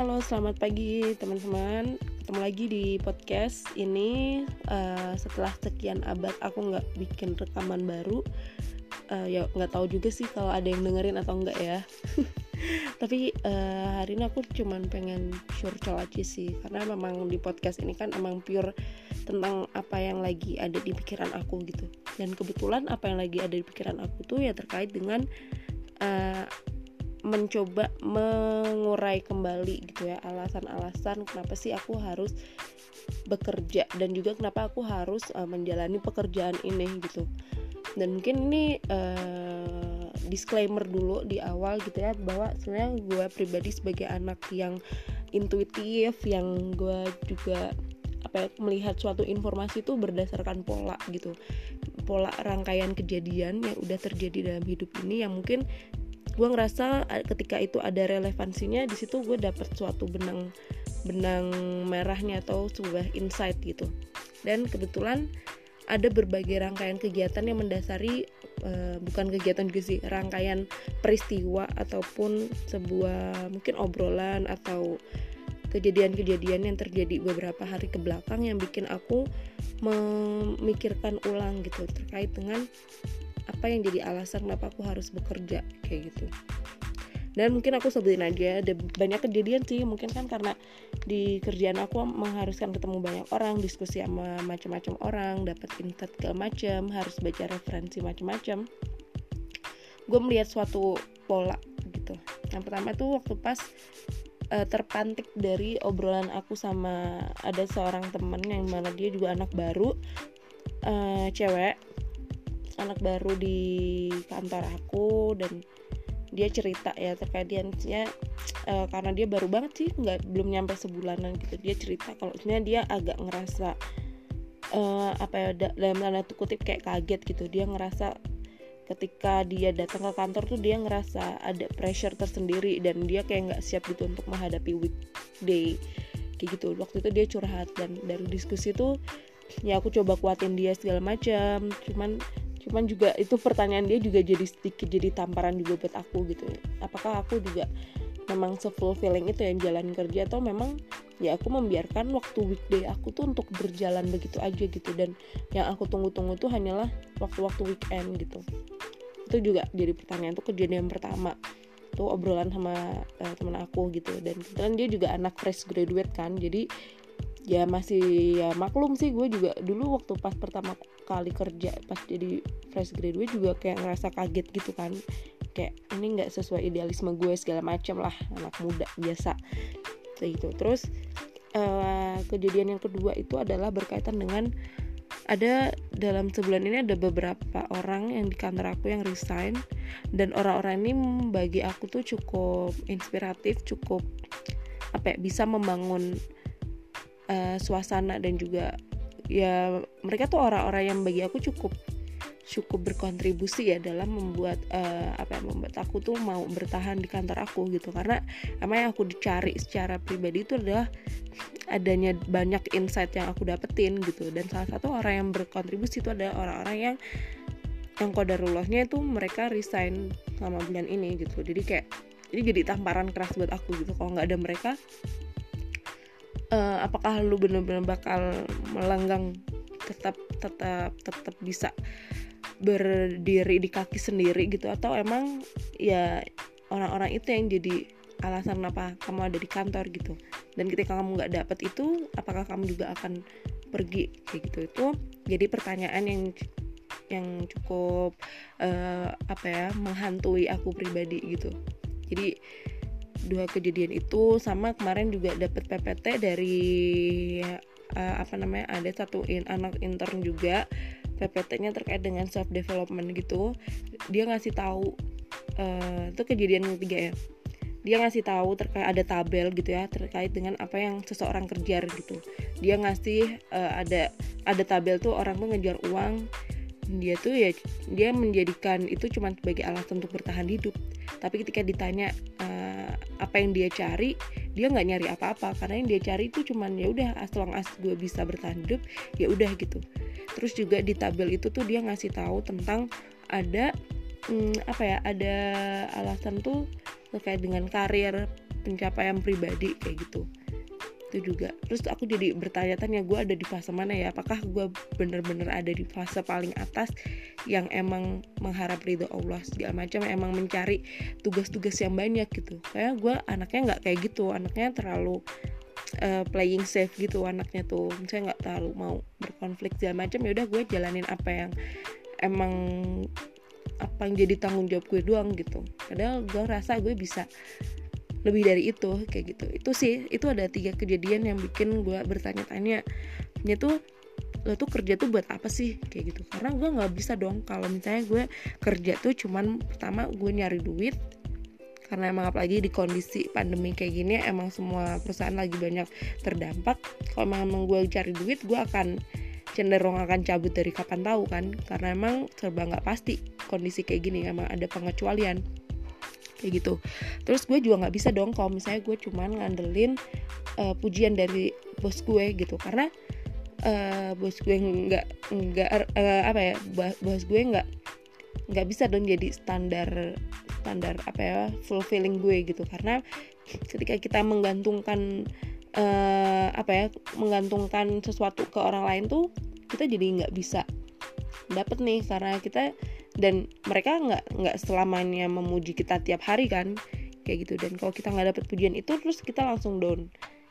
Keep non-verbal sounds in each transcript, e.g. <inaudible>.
Halo, selamat pagi teman-teman. Ketemu lagi di podcast ini. Uh, setelah sekian abad aku nggak bikin rekaman baru. Uh, ya nggak tahu juga sih kalau ada yang dengerin atau enggak ya. <laughs> Tapi uh, hari ini aku cuman pengen curcol aja sih, karena memang di podcast ini kan emang pure tentang apa yang lagi ada di pikiran aku gitu. Dan kebetulan apa yang lagi ada di pikiran aku tuh ya terkait dengan mencoba mengurai kembali gitu ya alasan-alasan kenapa sih aku harus bekerja dan juga kenapa aku harus uh, menjalani pekerjaan ini gitu. Dan mungkin ini uh, disclaimer dulu di awal gitu ya bahwa sebenarnya gue pribadi sebagai anak yang intuitif yang gue juga apa ya, melihat suatu informasi itu berdasarkan pola gitu. Pola rangkaian kejadian yang udah terjadi dalam hidup ini yang mungkin gue ngerasa ketika itu ada relevansinya di situ gue dapet suatu benang benang merahnya atau sebuah insight gitu. Dan kebetulan ada berbagai rangkaian kegiatan yang mendasari uh, bukan kegiatan juga sih rangkaian peristiwa ataupun sebuah mungkin obrolan atau kejadian-kejadian yang terjadi beberapa hari ke belakang yang bikin aku memikirkan ulang gitu terkait dengan apa yang jadi alasan kenapa aku harus bekerja kayak gitu. Dan mungkin aku sebutin aja ada banyak kejadian sih mungkin kan karena di kerjaan aku mengharuskan ketemu banyak orang diskusi sama macam-macam orang dapat insight ke macam harus baca referensi macam-macam. Gue melihat suatu pola gitu. Yang pertama tuh waktu pas uh, terpantik dari obrolan aku sama ada seorang temen yang mana dia juga anak baru uh, cewek anak baru di kantor aku dan dia cerita ya terkait dia uh, karena dia baru banget sih nggak belum nyampe sebulanan gitu. Dia cerita kalau sebenarnya dia agak ngerasa uh, apa ya dalam tanda kutip kayak kaget gitu. Dia ngerasa ketika dia datang ke kantor tuh dia ngerasa ada pressure tersendiri dan dia kayak nggak siap gitu untuk menghadapi weekday. Kayak gitu. Waktu itu dia curhat dan dari diskusi tuh ya aku coba kuatin dia segala macam. Cuman cuman juga itu pertanyaan dia juga jadi sedikit jadi tamparan juga buat aku gitu. Apakah aku juga memang se-fulfilling itu yang jalan kerja atau memang ya aku membiarkan waktu weekday aku tuh untuk berjalan begitu aja gitu. Dan yang aku tunggu-tunggu tuh hanyalah waktu-waktu weekend gitu. Itu juga jadi pertanyaan tuh kejadian pertama. Tuh obrolan sama uh, teman aku gitu. Dan kebetulan dia juga anak fresh graduate kan. Jadi ya masih ya maklum sih gue juga dulu waktu pas pertama kali kerja pas jadi fresh graduate juga kayak ngerasa kaget gitu kan. Kayak ini nggak sesuai idealisme gue segala macam lah anak muda biasa. Gitu. Terus uh, kejadian yang kedua itu adalah berkaitan dengan ada dalam sebulan ini ada beberapa orang yang di kantor aku yang resign dan orang-orang ini bagi aku tuh cukup inspiratif cukup apa ya bisa membangun uh, suasana dan juga ya mereka tuh orang-orang yang bagi aku cukup cukup berkontribusi ya dalam membuat uh, apa yang membuat aku tuh mau bertahan di kantor aku gitu. Karena emang yang aku dicari secara pribadi itu adalah adanya banyak insight yang aku dapetin gitu. Dan salah satu orang yang berkontribusi itu adalah orang-orang yang yang kodarullahnya itu mereka resign selama bulan ini gitu. Jadi kayak ini jadi tamparan keras buat aku gitu. Kalau nggak ada mereka uh, apakah lu bener-bener bakal melenggang tetap tetap tetap bisa berdiri di kaki sendiri gitu? Atau emang ya orang-orang itu yang jadi alasan kenapa kamu ada di kantor gitu? Dan ketika kamu nggak dapat itu apakah kamu juga akan pergi? Kayak gitu. Itu jadi pertanyaan yang yang cukup uh, apa ya menghantui aku pribadi gitu. Jadi dua kejadian itu sama kemarin juga dapat PPT dari uh, apa namanya ada satu in, anak intern juga PPT-nya terkait dengan self development gitu. Dia ngasih tahu uh, itu kejadian ketiga ya. Dia ngasih tahu terkait ada tabel gitu ya terkait dengan apa yang seseorang kerja gitu. Dia ngasih uh, ada ada tabel tuh orang tuh ngejar uang dia tuh ya dia menjadikan itu cuma sebagai alasan untuk bertahan hidup. Tapi ketika ditanya uh, apa yang dia cari? Dia nggak nyari apa-apa. Karena yang dia cari itu cuman ya udah as long as gue bisa bertahan hidup ya udah gitu. Terus juga di tabel itu tuh dia ngasih tahu tentang ada hmm, apa ya ada alasan tuh terkait dengan karir pencapaian pribadi kayak gitu itu juga. Terus aku jadi bertanya-tanya gue ada di fase mana ya? Apakah gue bener-bener ada di fase paling atas yang emang mengharap ridho Allah? Segala macam emang mencari tugas-tugas yang banyak gitu. Kayak gue anaknya nggak kayak gitu. Anaknya terlalu uh, playing safe gitu anaknya tuh. Saya nggak terlalu mau berkonflik segala macam. Ya udah gue jalanin apa yang emang apa yang jadi tanggung jawab gue doang gitu. Padahal gue rasa gue bisa lebih dari itu kayak gitu. Itu sih itu ada tiga kejadian yang bikin gue bertanya-tanya nya tuh lo tuh kerja tuh buat apa sih? Kayak gitu. Karena gue nggak bisa dong kalau misalnya gue kerja tuh cuman pertama gue nyari duit karena emang apalagi di kondisi pandemi kayak gini emang semua perusahaan lagi banyak terdampak. Kalau emang gue cari duit gue akan cenderung akan cabut dari kapan tahu kan? Karena emang serba nggak pasti kondisi kayak gini emang ada pengecualian kayak gitu. Terus gue juga nggak bisa dong kalau misalnya gue cuman ngandelin uh, pujian dari bos gue gitu. Karena uh, bos gue nggak nggak uh, apa ya bos gue nggak nggak bisa dong jadi standar standar apa ya fulfilling gue gitu. Karena ketika kita menggantungkan uh, apa ya menggantungkan sesuatu ke orang lain tuh kita jadi nggak bisa dapet nih. Karena kita dan mereka nggak nggak selamanya memuji kita tiap hari kan kayak gitu. Dan kalau kita nggak dapet pujian itu terus kita langsung down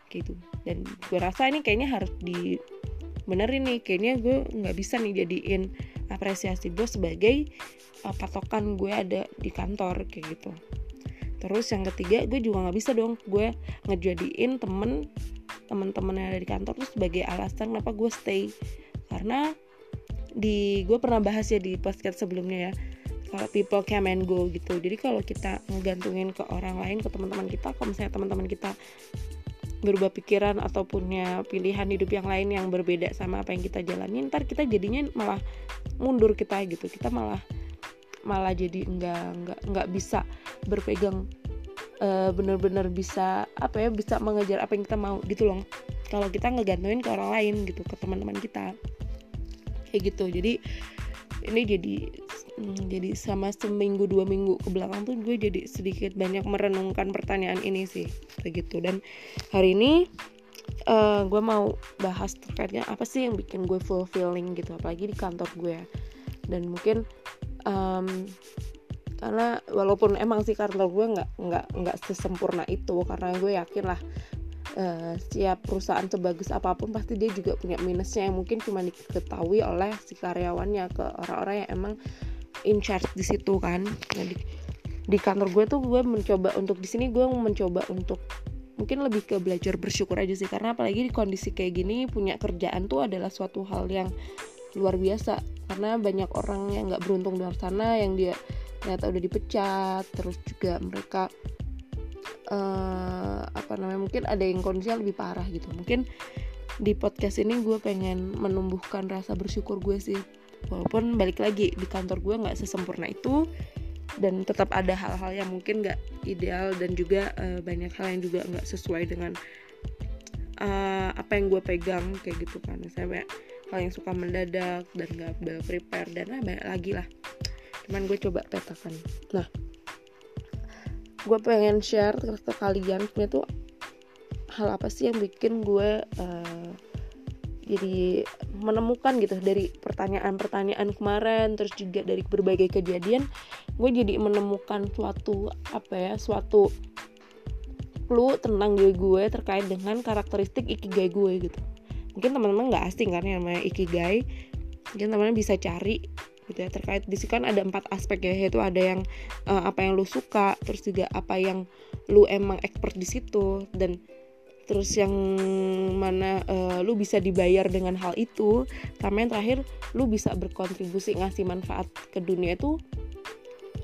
kayak gitu. Dan gue rasa ini kayaknya harus di benerin nih. Kayaknya gue nggak bisa nih jadiin apresiasi bos sebagai uh, patokan gue ada di kantor kayak gitu. Terus yang ketiga gue juga nggak bisa dong gue ngejadiin temen teman-teman yang ada di kantor tuh sebagai alasan kenapa gue stay. Karena di gue pernah bahas ya di podcast sebelumnya ya kalau people come and go gitu. Jadi kalau kita ngegantungin ke orang lain ke teman-teman kita kalau misalnya teman-teman kita berubah pikiran atau punya pilihan hidup yang lain yang berbeda sama apa yang kita jalani ntar kita jadinya malah mundur kita gitu. Kita malah malah jadi nggak nggak nggak bisa berpegang uh, bener-bener bisa apa ya bisa mengejar apa yang kita mau gitu loh. Kalau kita ngegantungin ke orang lain gitu ke teman-teman kita kayak gitu. Jadi ini jadi hmm, jadi sama seminggu dua minggu ke belakang tuh gue jadi sedikit banyak merenungkan pertanyaan ini sih kayak gitu. Dan hari ini uh, gue mau bahas terkaitnya apa sih yang bikin gue fulfilling gitu apalagi di kantor gue dan mungkin um, karena walaupun emang sih kantor gue nggak nggak nggak sesempurna itu karena gue yakin lah uh, setiap perusahaan sebagus apa pun pasti dia juga punya minusnya yang mungkin cuma diketahui oleh si karyawannya ke orang-orang yang emang in charge di situ kan. Jadi di kantor gue tuh gue mencoba untuk di sini gue mencoba untuk mungkin lebih ke belajar bersyukur aja sih karena apalagi di kondisi kayak gini punya kerjaan tuh adalah suatu hal yang luar biasa. Karena banyak orang yang nggak beruntung di luar sana yang dia ternyata udah dipecat terus juga mereka uh, apa namanya mungkin ada yang kondisinya lebih parah gitu. Mungkin di podcast ini gue pengen menumbuhkan rasa bersyukur gue sih. Walaupun balik lagi di kantor gue nggak sesempurna itu dan tetap ada hal-hal yang mungkin nggak ideal dan juga uh, banyak hal yang juga nggak sesuai dengan uh, apa yang gue pegang kayak gitu kan. Saya hal yang suka mendadak dan nggak prepare dan banyak lagi lah. Cuman gue coba petakan nah gue pengen share ke, kalian sebenarnya tuh hal apa sih yang bikin gue uh, jadi menemukan gitu dari pertanyaan-pertanyaan kemarin terus juga dari berbagai kejadian gue jadi menemukan suatu apa ya suatu clue tentang diri gue terkait dengan karakteristik ikigai gue gitu. Mungkin teman-teman nggak asing kan yang namanya ikigai mungkin teman-teman bisa cari gitu ya. Terkait di sini kan ada empat aspek ya yaitu ada yang uh, apa yang lu suka terus juga apa yang lu emang expert di situ dan terus yang mana uh, lu bisa dibayar dengan hal itu sama yang terakhir lu bisa berkontribusi ngasih manfaat ke dunia itu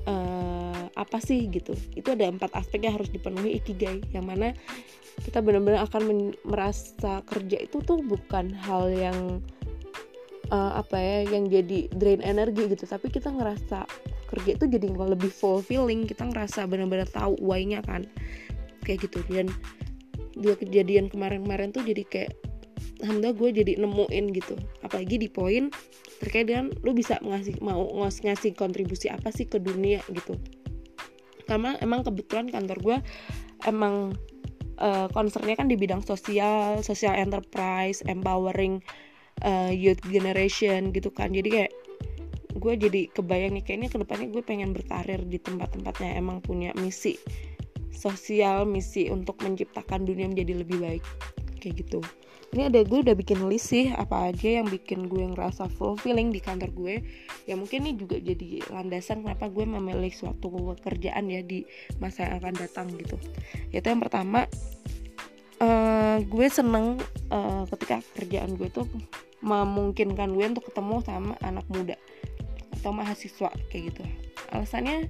uh, apa sih gitu. Itu ada empat aspek yang harus dipenuhi ikigai yang mana kita benar-benar akan merasa kerja itu tuh bukan hal yang uh, apa ya yang jadi drain energi gitu. Tapi kita ngerasa kerja itu jadi lebih fulfilling. Kita ngerasa benar-benar tahu why-nya kan. Kayak gitu. Dan dua kejadian kemarin-kemarin tuh jadi kayak alhamdulillah gue jadi nemuin gitu. Apalagi di poin terkait dengan lu bisa ngasih mau ngasih kontribusi apa sih ke dunia gitu. Karena emang kebetulan kantor gue emang uh, concernnya kan di bidang sosial social enterprise empowering uh, youth generation gitu kan. Jadi kayak gue jadi kebayang nih kayaknya ke depannya gue pengen berkarir di tempat-tempatnya emang punya misi sosial misi untuk menciptakan dunia menjadi lebih baik. Kayak gitu. Ini ada gue udah bikin list sih apa aja yang bikin gue ngerasa fulfilling di kantor gue. Ya mungkin ini juga jadi landasan kenapa gue memilih suatu pekerjaan ya di masa yang akan datang gitu. Yaitu yang pertama uh, gue seneng uh, ketika kerjaan gue tuh memungkinkan gue untuk ketemu sama anak muda atau mahasiswa kayak gitu. Alasannya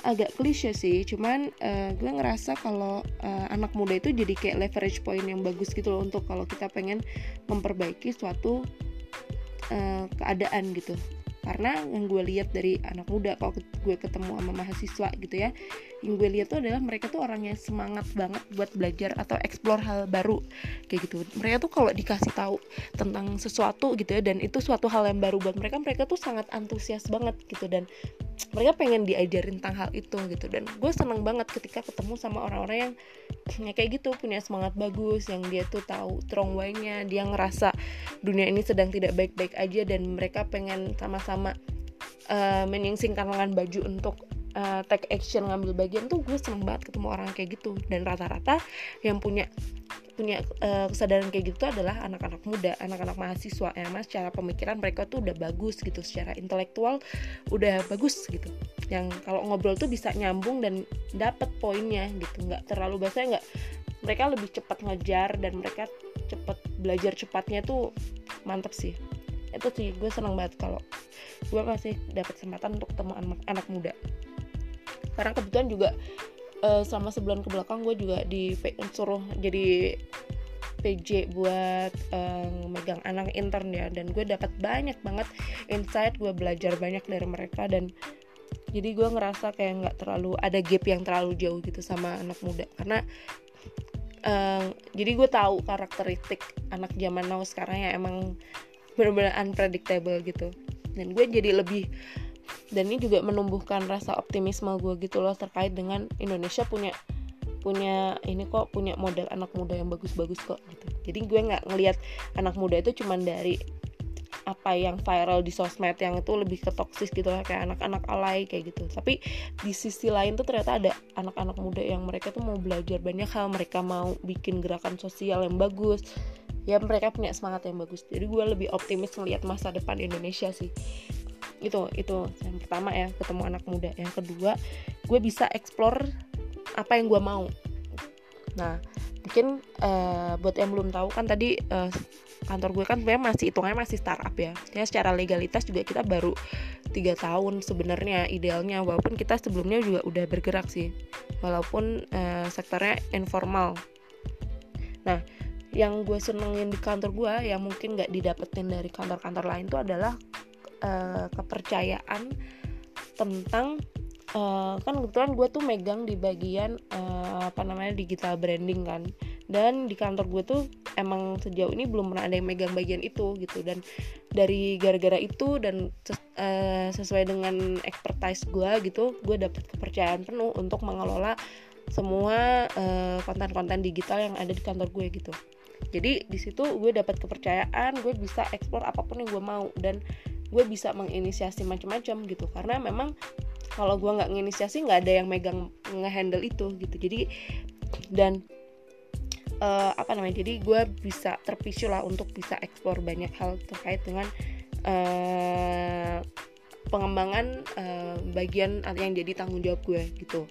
agak klise sih cuman uh, gue ngerasa kalau uh, anak muda itu jadi kayak leverage point yang bagus gitu loh untuk kalau kita pengen memperbaiki suatu uh, keadaan gitu karena yang gue lihat dari anak muda kalau gue ketemu sama mahasiswa gitu ya yang gue lihat tuh adalah mereka tuh orang yang semangat banget buat belajar atau explore hal baru kayak gitu. Mereka tuh kalau dikasih tahu tentang sesuatu gitu ya dan itu suatu hal yang baru buat mereka mereka tuh sangat antusias banget gitu dan mereka pengen diajarin tentang hal itu gitu. Dan gue seneng banget ketika ketemu sama orang-orang yang ya kayak gitu punya semangat bagus yang dia tuh tahu strong way-nya dia ngerasa dunia ini sedang tidak baik-baik aja dan mereka pengen sama-sama uh, menyingsingkan lengan baju untuk uh, take action ngambil bagian tuh gue seneng banget ketemu orang kayak gitu dan rata-rata yang punya punya uh, kesadaran kayak gitu adalah anak-anak muda, anak-anak mahasiswa ya mas. Secara pemikiran mereka tuh udah bagus gitu, secara intelektual udah bagus gitu. Yang kalau ngobrol tuh bisa nyambung dan dapet poinnya gitu, nggak terlalu bahasa nggak. Mereka lebih cepat ngejar dan mereka cepet belajar cepatnya tuh mantep sih. Itu sih gue seneng banget kalau gue masih dapat kesempatan untuk ketemu anak, anak muda. Karena kebetulan juga uh, selama sebulan ke belakang gue juga disuruh jadi PJ buat um, megang anak intern ya. Dan gue dapat banyak banget insight gue belajar banyak dari mereka. Dan jadi gue ngerasa kayak nggak terlalu ada gap yang terlalu jauh gitu sama anak muda. Karena um, jadi gue tahu karakteristik anak zaman now sekarang ya emang benar-benar unpredictable gitu. Dan gue jadi lebih dan ini juga menumbuhkan rasa optimisme gue gitu loh terkait dengan Indonesia punya punya ini kok punya model anak muda yang bagus-bagus kok gitu. Jadi gue nggak ngelihat anak muda itu cuman dari apa yang viral di sosmed yang itu lebih ke toksis gitu lah kayak anak-anak alay kayak gitu. Tapi di sisi lain tuh ternyata ada anak-anak muda yang mereka tuh mau belajar banyak hal mereka mau bikin gerakan sosial yang bagus. Ya mereka punya semangat yang bagus. Jadi gue lebih optimis melihat masa depan Indonesia sih itu itu yang pertama ya ketemu anak muda. Yang kedua gue bisa explore apa yang gue mau. Nah mungkin uh, buat yang belum tahu kan tadi uh, kantor gue kan sebenarnya masih hitungannya masih startup ya. Ya secara legalitas juga kita baru tiga tahun sebenarnya idealnya. Walaupun kita sebelumnya juga udah bergerak sih. Walaupun uh, sektornya informal. Nah yang gue senengin di kantor gue yang mungkin nggak didapetin dari kantor-kantor lain itu adalah uh, kepercayaan tentang uh, kan kebetulan gue tuh megang di bagian uh, apa namanya digital branding kan. Dan di kantor gue tuh emang sejauh ini belum pernah ada yang megang bagian itu gitu. Dan dari gara-gara itu dan ses uh, sesuai dengan expertise gue gitu gue dapet kepercayaan penuh untuk mengelola semua konten-konten uh, digital yang ada di kantor gue gitu. Jadi di situ gue dapat kepercayaan gue bisa explore apa pun yang gue mau. Dan gue bisa menginisiasi macam-macam gitu. Karena memang kalau gue nggak menginisiasi nggak ada yang megang ngehandle itu gitu. Jadi dan uh, apa namanya jadi gue bisa terpisu lah untuk bisa eksplor banyak hal terkait dengan uh, pengembangan uh, bagian yang jadi tanggung jawab gue gitu.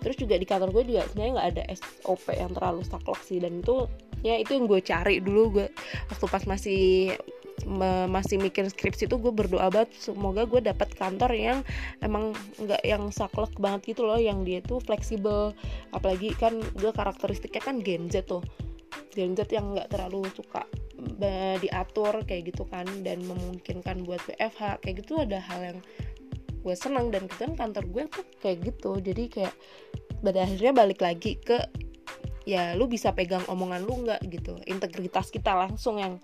Terus juga di kantor gue juga sebenarnya nggak ada SOP yang terlalu saklek sih. Dan itu ya itu yang gue cari dulu gue waktu pas masih masih mikir skripsi itu gue berdoa banget. Semoga gue dapat kantor yang emang nggak yang saklek banget gitu loh. Yang dia tuh fleksibel. Apalagi kan gue karakteristiknya kan Gen Z tuh. Gen Z yang nggak terlalu suka diatur kayak gitu kan. Dan memungkinkan buat WFH kayak gitu ada hal yang gue seneng. Dan kebetulan kantor gue tuh kayak gitu. Jadi kayak pada akhirnya balik lagi ke ya lu bisa pegang omongan lu nggak gitu. Integritas kita langsung yang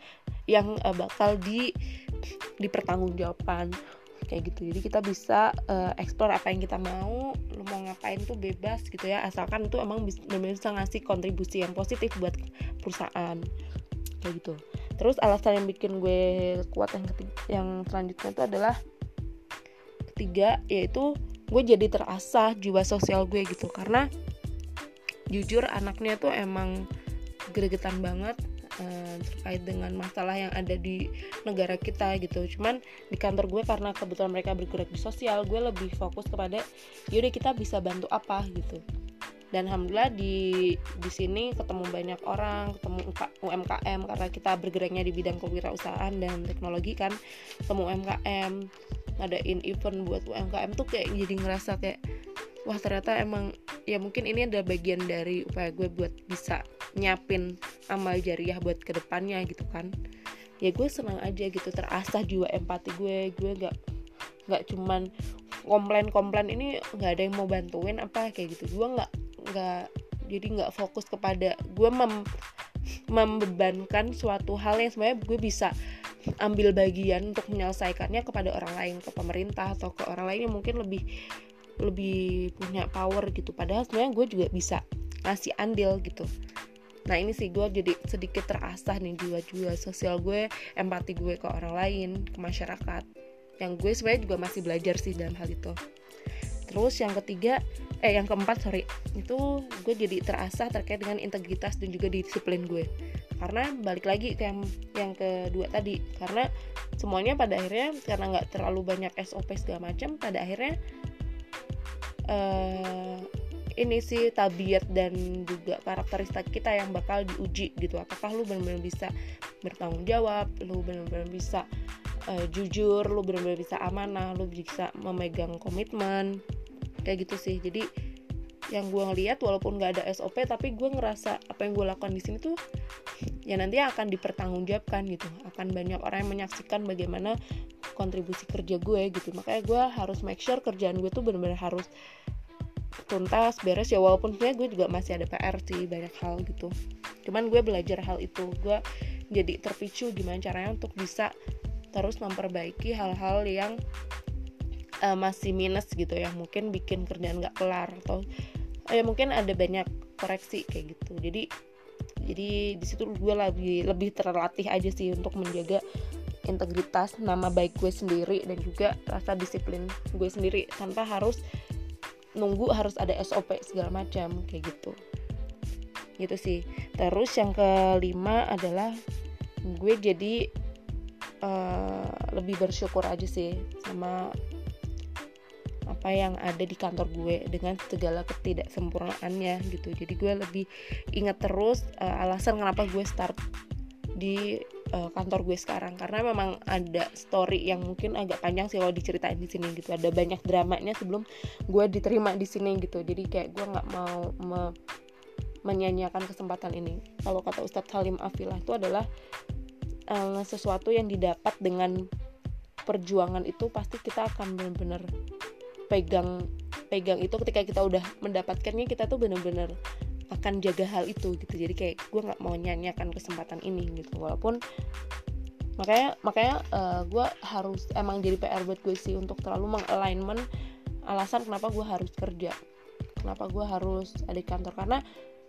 yang uh, bakal di dipertanggungjawabkan. Kayak gitu. Jadi kita bisa uh, explore apa yang kita mau lu mau ngapain tuh bebas gitu ya. Asalkan itu emang bisa, bisa ngasih kontribusi yang positif buat perusahaan. Kayak gitu. Terus alasan yang bikin gue kuat yang ketiga, yang selanjutnya itu adalah ketiga yaitu gue jadi terasah jiwa sosial gue gitu. Karena jujur anaknya tuh emang gregetan banget uh, terkait dengan masalah yang ada di negara kita gitu. Cuman di kantor gue karena kebetulan mereka bergerak di sosial gue lebih fokus kepada yaudah kita bisa bantu apa? gitu. Dan alhamdulillah di di sini ketemu banyak orang ketemu UMKM karena kita bergeraknya di bidang kewirausahaan dan teknologi kan. Ketemu UMKM ngadain event buat UMKM tuh kayak jadi ngerasa kayak wah ternyata emang ya mungkin ini adalah bagian dari upaya gue buat bisa nyapin amal jariah buat ke depannya gitu kan. Ya gue senang aja gitu terasah jiwa empati gue. Gue nggak nggak cuman komplain-komplain ini nggak ada yang mau bantuin apa kayak gitu. Gue nggak nggak jadi nggak fokus kepada gue mem membebankan suatu hal yang sebenarnya gue bisa ambil bagian untuk menyelesaikannya kepada orang lain ke pemerintah atau ke orang lain yang mungkin lebih lebih punya power gitu. Padahal sebenarnya gue juga bisa ngasih andil gitu. Nah ini sih gue jadi sedikit terasah nih jiwa-jiwa sosial gue empati gue ke orang lain ke masyarakat. Yang gue sebenarnya juga masih belajar sih dalam hal itu. Terus yang ketiga eh yang keempat sorry itu gue jadi terasah terkait dengan integritas dan juga disiplin gue. Karena balik lagi ke yang yang kedua tadi karena semuanya pada akhirnya karena nggak terlalu banyak SOP segala macam pada akhirnya uh, ini sih tabiat dan juga karakteristik kita yang bakal diuji gitu. Apakah lu benar-benar bisa bertanggung jawab lu benar-benar bisa uh, jujur lu benar-benar bisa amanah lu bisa memegang komitmen kayak gitu sih. Jadi yang gue ngeliat walaupun nggak ada SOP tapi gue ngerasa apa yang gue lakukan di sini tuh ya nanti akan dipertanggungjawabkan gitu. Akan banyak orang yang menyaksikan bagaimana kontribusi kerja gue gitu. Makanya gue harus make sure kerjaan gue tuh benar-benar harus tuntas beres. Ya walaupun sebenarnya gue juga masih ada PR sih banyak hal gitu. Cuman gue belajar hal itu. Gue jadi terpicu gimana caranya untuk bisa terus memperbaiki hal-hal yang uh, masih minus gitu ya. Mungkin bikin kerjaan nggak kelar atau ya mungkin ada banyak koreksi kayak gitu. Jadi jadi di situ gue lebih lebih terlatih aja sih untuk menjaga integritas nama baik gue sendiri dan juga rasa disiplin gue sendiri tanpa harus nunggu harus ada SOP segala macam kayak gitu. Gitu sih. Terus yang kelima adalah gue jadi uh, lebih bersyukur aja sih sama apa yang ada di kantor gue dengan segala ketidaksempurnaannya gitu. Jadi gue lebih ingat terus uh, alasan kenapa gue start di uh, kantor gue sekarang. Karena memang ada story yang mungkin agak panjang sih kalau diceritain di sini gitu. Ada banyak dramanya sebelum gue diterima di sini gitu. Jadi kayak gue nggak mau me menyanyiakan kesempatan ini. Kalau kata Ustadz Salim Afilah itu adalah uh, sesuatu yang didapat dengan perjuangan itu pasti kita akan benar-benar pegang pegang itu ketika kita udah mendapatkannya kita tuh benar-benar akan jaga hal itu gitu. Jadi kayak gue nggak mau nyanyikan kesempatan ini gitu. Walaupun makanya makanya uh, gue harus emang jadi PR buat gue sih untuk terlalu mengalignment alasan kenapa gue harus kerja. Kenapa gue harus ada di kantor. Karena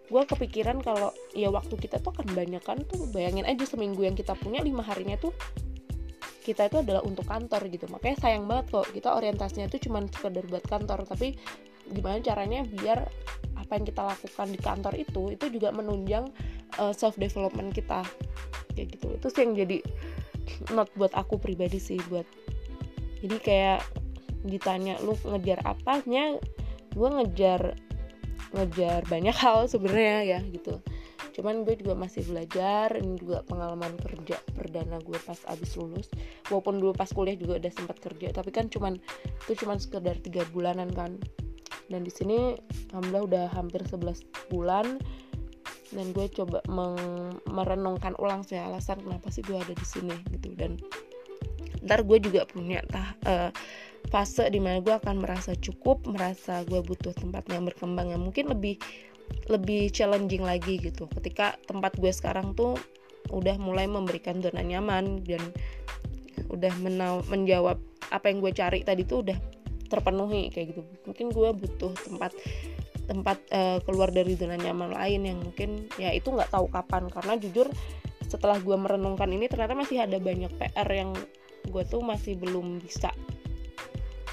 gue kepikiran kalau ya waktu kita tuh akan banyak kan tuh bayangin aja seminggu yang kita punya lima harinya tuh kita itu adalah untuk kantor gitu. Makanya sayang banget kok kita orientasinya itu cuma sekedar buat kantor. Tapi gimana caranya biar apa yang kita lakukan di kantor itu itu juga menunjang uh, eh, self development kita. Kayak gitu. Itu sih yang jadi not buat aku pribadi sih buat jadi kayak ditanya lu ngejar apanya? Gue ngejar ngejar banyak hal sebenarnya ya gitu. Cuman gue juga masih belajar ini juga pengalaman kerja perdana gue pas abis lulus. Walaupun dulu pas kuliah juga udah sempat kerja tapi kan cuman itu cuman sekedar tiga bulanan kan dan di sini alhamdulillah udah hampir 11 bulan. Dan gue coba merenungkan ulang sih alasan kenapa sih gue ada di sini gitu. Dan ntar gue juga punya tah uh, fase di mana gue akan merasa cukup merasa gue butuh tempat yang berkembang yang mungkin lebih lebih challenging lagi gitu. Ketika tempat gue sekarang tuh udah mulai memberikan zona nyaman dan udah menjawab apa yang gue cari tadi tuh udah terpenuhi kayak gitu. Mungkin gue butuh tempat tempat uh, keluar dari zona nyaman lain yang mungkin ya itu nggak tahu kapan. Karena jujur setelah gue merenungkan ini ternyata masih ada banyak PR yang gue tuh masih belum bisa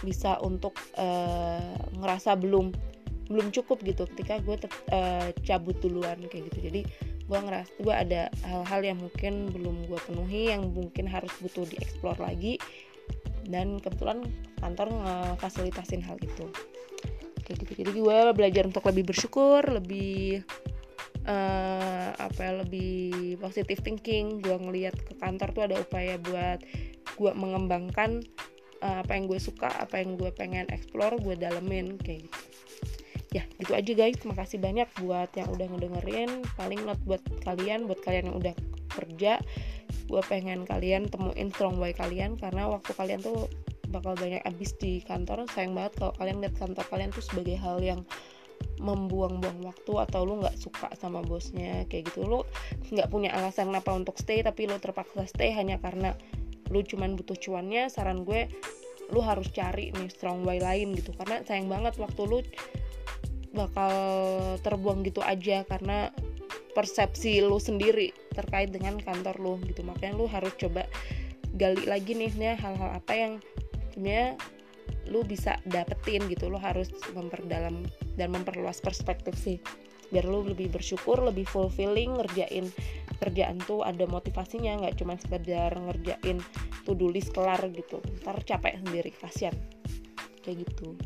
bisa untuk uh, ngerasa belum belum cukup gitu. Ketika gue uh, cabut duluan kayak gitu. Jadi gue ngerasa gue ada hal-hal yang mungkin belum gue penuhi yang mungkin harus butuh dieksplor lagi dan kebetulan kantor ngefasilitasin hal itu. Kayak gitu. Jadi gue belajar untuk lebih bersyukur lebih uh, apa ya lebih positive thinking. Gue ngelihat ke kantor tuh ada upaya buat gue mengembangkan uh, apa yang gue suka apa yang gue pengen explore gue dalemin kayak gitu. Ya gitu aja guys. Terima kasih banyak buat yang udah ngedengerin. Paling not buat kalian buat kalian yang udah kerja gue pengen kalian temuin strong way kalian karena waktu kalian tuh bakal banyak abis di kantor sayang banget kalau kalian lihat kantor kalian tuh sebagai hal yang membuang-buang waktu atau lu nggak suka sama bosnya kayak gitu. Lu nggak punya alasan kenapa untuk stay tapi lu terpaksa stay hanya karena lu cuman butuh cuannya. Saran gue lu harus cari nih strong way lain gitu karena sayang banget waktu lu bakal terbuang gitu aja karena persepsi lu sendiri terkait dengan kantor lu gitu. Makanya lu harus coba gali lagi nih hal-hal apa yang sebenarnya lu bisa dapetin gitu. Lu harus memperdalam dan memperluas perspektif sih. Biar lu lebih bersyukur lebih fulfilling ngerjain kerjaan tuh ada motivasinya. Nggak cuma sekedar ngerjain to do list kelar gitu. Ntar capek sendiri kasian. Kayak gitu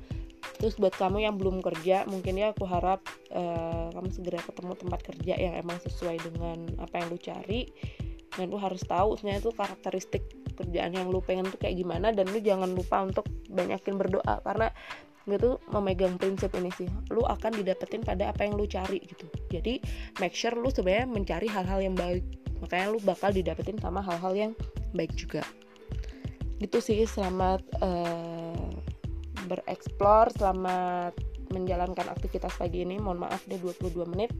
terus buat kamu yang belum kerja mungkin ya aku harap uh, kamu segera ketemu tempat kerja yang emang sesuai dengan apa yang lu cari. Dan lu harus tahu sebenarnya tuh karakteristik kerjaan yang lu pengen tuh kayak gimana dan lu jangan lupa untuk banyakin berdoa. Karena gue memegang prinsip ini sih lu akan didapetin pada apa yang lu cari gitu. Jadi make sure lu sebenarnya mencari hal-hal yang baik. Makanya lu bakal didapetin sama hal-hal yang baik juga. Gitu sih selamat uh, bereksplor selamat menjalankan aktivitas pagi ini mohon maaf deh 22 menit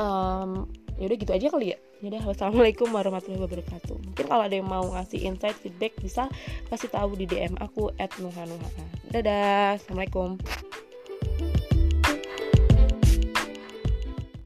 um, yaudah gitu aja kali ya Yaudah, wassalamualaikum warahmatullahi wabarakatuh. Mungkin kalau ada yang mau ngasih insight, feedback, bisa kasih tahu di DM aku at nuhanuha. Dadah, assalamualaikum.